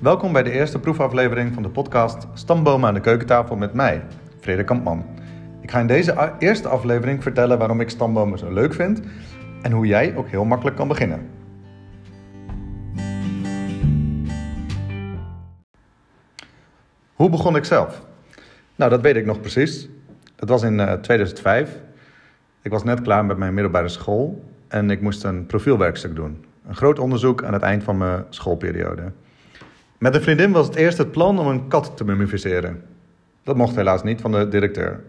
Welkom bij de eerste proefaflevering van de podcast Stambomen aan de keukentafel met mij, Frederik Kampman. Ik ga in deze eerste aflevering vertellen waarom ik stambomen zo leuk vind en hoe jij ook heel makkelijk kan beginnen. Hoe begon ik zelf? Nou, dat weet ik nog precies. Dat was in 2005. Eh, ik was net klaar met mijn middelbare school en ik moest een profielwerkstuk doen. Een groot onderzoek aan het eind van mijn schoolperiode. Met een vriendin was het eerst het plan om een kat te mummificeren. Dat mocht helaas niet van de directeur.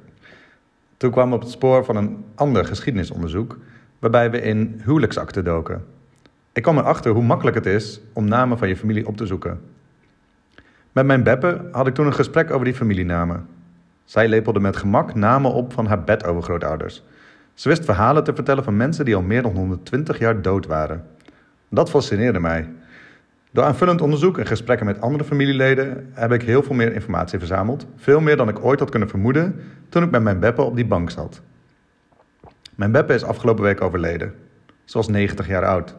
Toen kwamen we op het spoor van een ander geschiedenisonderzoek, waarbij we in huwelijksakten doken. Ik kwam erachter hoe makkelijk het is om namen van je familie op te zoeken. Met mijn beppe had ik toen een gesprek over die familienamen. Zij lepelde met gemak namen op van haar bedovergrootouders. Ze wist verhalen te vertellen van mensen die al meer dan 120 jaar dood waren. Dat fascineerde mij. Door aanvullend onderzoek en gesprekken met andere familieleden heb ik heel veel meer informatie verzameld. Veel meer dan ik ooit had kunnen vermoeden toen ik met mijn beppe op die bank zat. Mijn beppe is afgelopen week overleden. Ze was 90 jaar oud.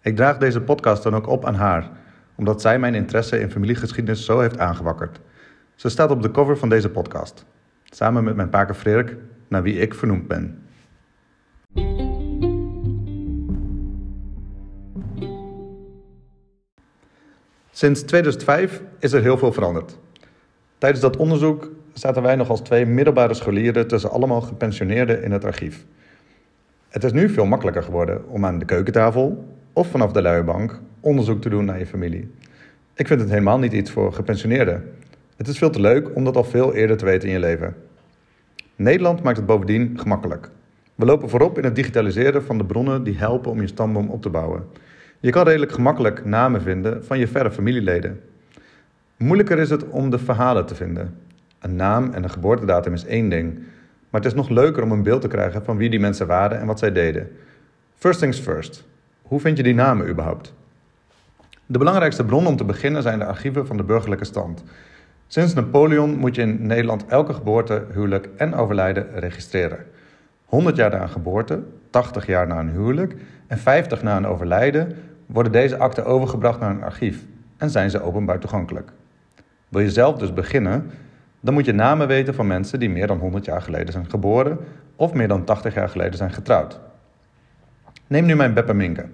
Ik draag deze podcast dan ook op aan haar, omdat zij mijn interesse in familiegeschiedenis zo heeft aangewakkerd. Ze staat op de cover van deze podcast, samen met mijn paker Frederik, naar wie ik vernoemd ben. Sinds 2005 is er heel veel veranderd. Tijdens dat onderzoek zaten wij nog als twee middelbare scholieren tussen allemaal gepensioneerden in het archief. Het is nu veel makkelijker geworden om aan de keukentafel of vanaf de luie bank onderzoek te doen naar je familie. Ik vind het helemaal niet iets voor gepensioneerden. Het is veel te leuk om dat al veel eerder te weten in je leven. Nederland maakt het bovendien gemakkelijk. We lopen voorop in het digitaliseren van de bronnen die helpen om je stamboom op te bouwen. Je kan redelijk gemakkelijk namen vinden van je verre familieleden. Moeilijker is het om de verhalen te vinden. Een naam en een geboortedatum is één ding, maar het is nog leuker om een beeld te krijgen van wie die mensen waren en wat zij deden. First things first. Hoe vind je die namen überhaupt? De belangrijkste bron om te beginnen zijn de archieven van de burgerlijke stand. Sinds Napoleon moet je in Nederland elke geboorte, huwelijk en overlijden registreren. 100 jaar na een geboorte, 80 jaar na een huwelijk en 50 na een overlijden worden deze akten overgebracht naar een archief en zijn ze openbaar toegankelijk. Wil je zelf dus beginnen, dan moet je namen weten van mensen die meer dan 100 jaar geleden zijn geboren of meer dan 80 jaar geleden zijn getrouwd. Neem nu mijn Beppe Minke.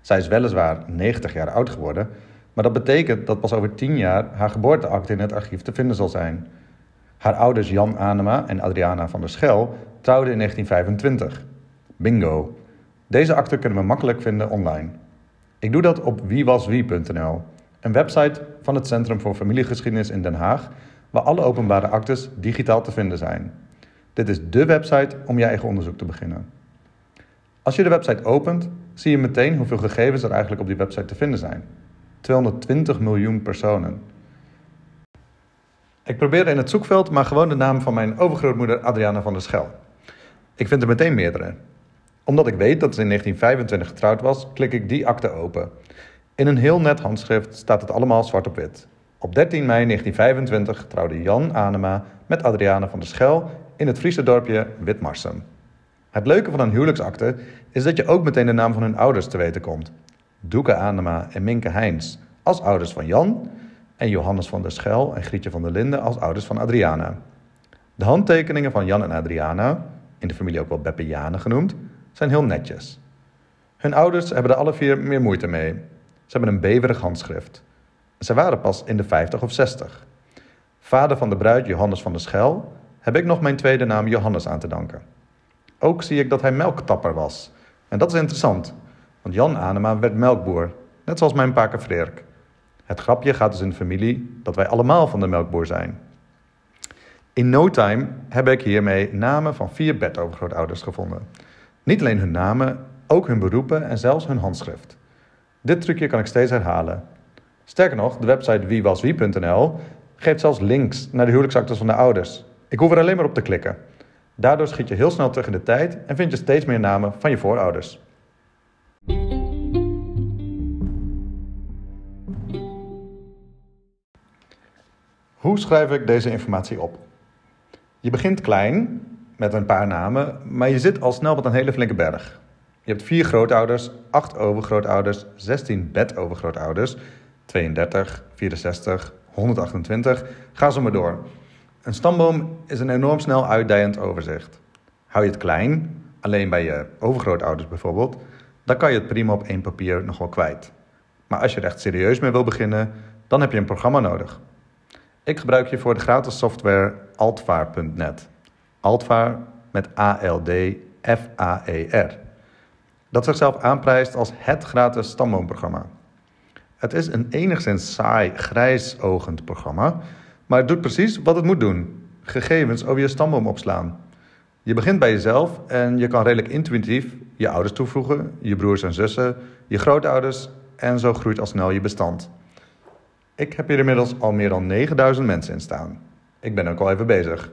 Zij is weliswaar 90 jaar oud geworden, maar dat betekent dat pas over 10 jaar haar geboorteakte in het archief te vinden zal zijn. Haar ouders Jan Anema en Adriana van der Schel trouwden in 1925. Bingo. Deze akte kunnen we makkelijk vinden online. Ik doe dat op wiewaswie.nl, een website van het Centrum voor Familiegeschiedenis in Den Haag, waar alle openbare actes digitaal te vinden zijn. Dit is dé website om je eigen onderzoek te beginnen. Als je de website opent, zie je meteen hoeveel gegevens er eigenlijk op die website te vinden zijn. 220 miljoen personen. Ik probeerde in het zoekveld maar gewoon de naam van mijn overgrootmoeder Adriana van der Schel. Ik vind er meteen meerdere. Omdat ik weet dat ze in 1925 getrouwd was, klik ik die akte open. In een heel net handschrift staat het allemaal zwart op wit. Op 13 mei 1925 trouwde Jan Anema met Adriana van der Schel in het Friese dorpje Witmarsum. Het leuke van een huwelijksakte is dat je ook meteen de naam van hun ouders te weten komt. Doeke Anema en Minke Heins als ouders van Jan en Johannes van der Schel en Grietje van der Linden als ouders van Adriana. De handtekeningen van Jan en Adriana, in de familie ook wel Beppiane genoemd, zijn heel netjes. Hun ouders hebben er alle vier meer moeite mee. Ze hebben een beverig handschrift. Ze waren pas in de 50 of 60. Vader van de bruid Johannes van der Schel heb ik nog mijn tweede naam Johannes aan te danken. Ook zie ik dat hij melktapper was. En dat is interessant, want Jan Anema werd melkboer, net zoals mijn paker Freerk. Het grapje gaat dus in de familie dat wij allemaal van de melkboer zijn. In no time heb ik hiermee namen van vier bedovergrootouders gevonden. Niet alleen hun namen, ook hun beroepen en zelfs hun handschrift. Dit trucje kan ik steeds herhalen. Sterker nog, de website wiewaswie.nl geeft zelfs links naar de huwelijksactes van de ouders. Ik hoef er alleen maar op te klikken. Daardoor schiet je heel snel terug in de tijd en vind je steeds meer namen van je voorouders. Hoe schrijf ik deze informatie op? Je begint klein, met een paar namen, maar je zit al snel met een hele flinke berg. Je hebt vier grootouders, acht overgrootouders, 16 bedovergrootouders, 32, 64, 128, ga zo maar door. Een stamboom is een enorm snel uitdijend overzicht. Hou je het klein, alleen bij je overgrootouders bijvoorbeeld, dan kan je het prima op één papier nog wel kwijt. Maar als je er echt serieus mee wil beginnen, dan heb je een programma nodig. Ik gebruik je voor de gratis software altvaar.net. Altvaar met A-L-D-F-A-E-R. Dat zichzelf aanprijst als het gratis stamboomprogramma. Het is een enigszins saai, grijsogend programma, maar het doet precies wat het moet doen: gegevens over je stamboom opslaan. Je begint bij jezelf en je kan redelijk intuïtief je ouders toevoegen, je broers en zussen, je grootouders en zo groeit al snel je bestand. Ik heb hier inmiddels al meer dan 9000 mensen in staan. Ik ben ook al even bezig.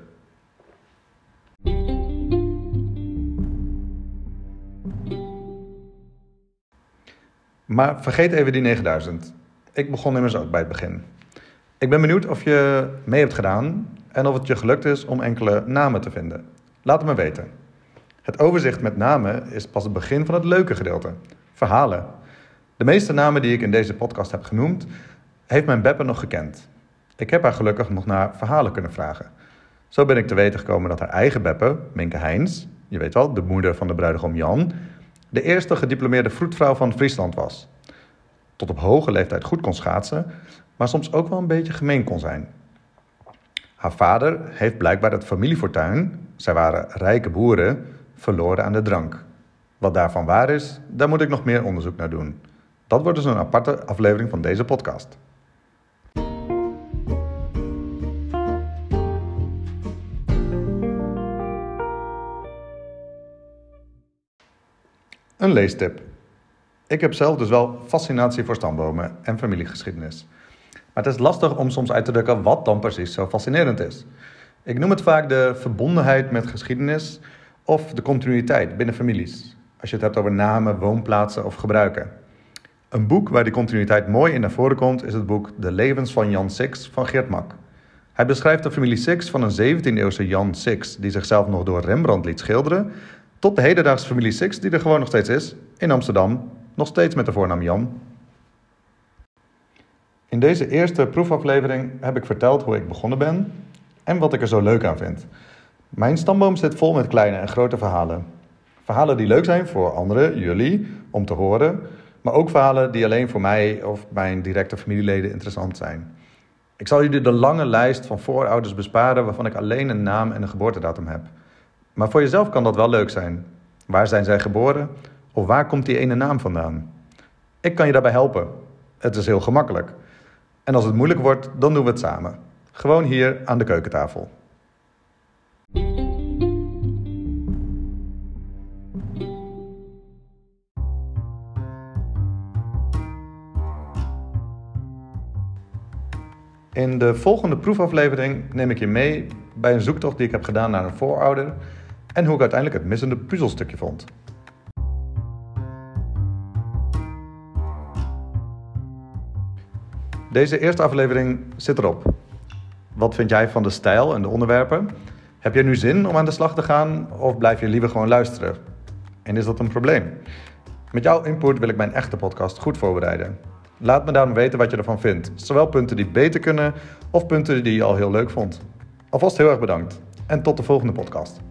Maar vergeet even die 9000. Ik begon immers ook bij het begin. Ik ben benieuwd of je mee hebt gedaan en of het je gelukt is om enkele namen te vinden. Laat het me weten. Het overzicht met namen is pas het begin van het leuke gedeelte. Verhalen. De meeste namen die ik in deze podcast heb genoemd, heeft mijn Beppe nog gekend. Ik heb haar gelukkig nog naar verhalen kunnen vragen. Zo ben ik te weten gekomen dat haar eigen Beppe, Minke Heins, je weet wel, de moeder van de bruidegom Jan, de eerste gediplomeerde vroedvrouw van Friesland was. Tot op hoge leeftijd goed kon schaatsen, maar soms ook wel een beetje gemeen kon zijn. Haar vader heeft blijkbaar het familiefortuin, zij waren rijke boeren, verloren aan de drank. Wat daarvan waar is, daar moet ik nog meer onderzoek naar doen. Dat wordt dus een aparte aflevering van deze podcast. Een leestip. Ik heb zelf dus wel fascinatie voor stambomen en familiegeschiedenis. Maar het is lastig om soms uit te drukken wat dan precies zo fascinerend is. Ik noem het vaak de verbondenheid met geschiedenis of de continuïteit binnen families. Als je het hebt over namen, woonplaatsen of gebruiken. Een boek waar die continuïteit mooi in naar voren komt is het boek De levens van Jan Six van Geert Mak. Hij beschrijft de familie Six van een 17e-eeuwse Jan Six die zichzelf nog door Rembrandt liet schilderen, tot de hedendaagse familie Six die er gewoon nog steeds is, in Amsterdam, nog steeds met de voornaam Jan. In deze eerste proefaflevering heb ik verteld hoe ik begonnen ben en wat ik er zo leuk aan vind. Mijn stamboom zit vol met kleine en grote verhalen. Verhalen die leuk zijn voor anderen, jullie, om te horen, maar ook verhalen die alleen voor mij of mijn directe familieleden interessant zijn. Ik zal jullie de lange lijst van voorouders besparen waarvan ik alleen een naam en een geboortedatum heb. Maar voor jezelf kan dat wel leuk zijn. Waar zijn zij geboren? Of waar komt die ene naam vandaan? Ik kan je daarbij helpen. Het is heel gemakkelijk. En als het moeilijk wordt, dan doen we het samen. Gewoon hier aan de keukentafel. In de volgende proefaflevering neem ik je mee bij een zoektocht die ik heb gedaan naar een voorouder en hoe ik uiteindelijk het missende puzzelstukje vond. Deze eerste aflevering zit erop. Wat vind jij van de stijl en de onderwerpen? Heb jij nu zin om aan de slag te gaan of blijf je liever gewoon luisteren? En is dat een probleem? Met jouw input wil ik mijn echte podcast goed voorbereiden. Laat me daarom weten wat je ervan vindt. Zowel punten die beter kunnen of punten die je al heel leuk vond. Alvast heel erg bedankt en tot de volgende podcast.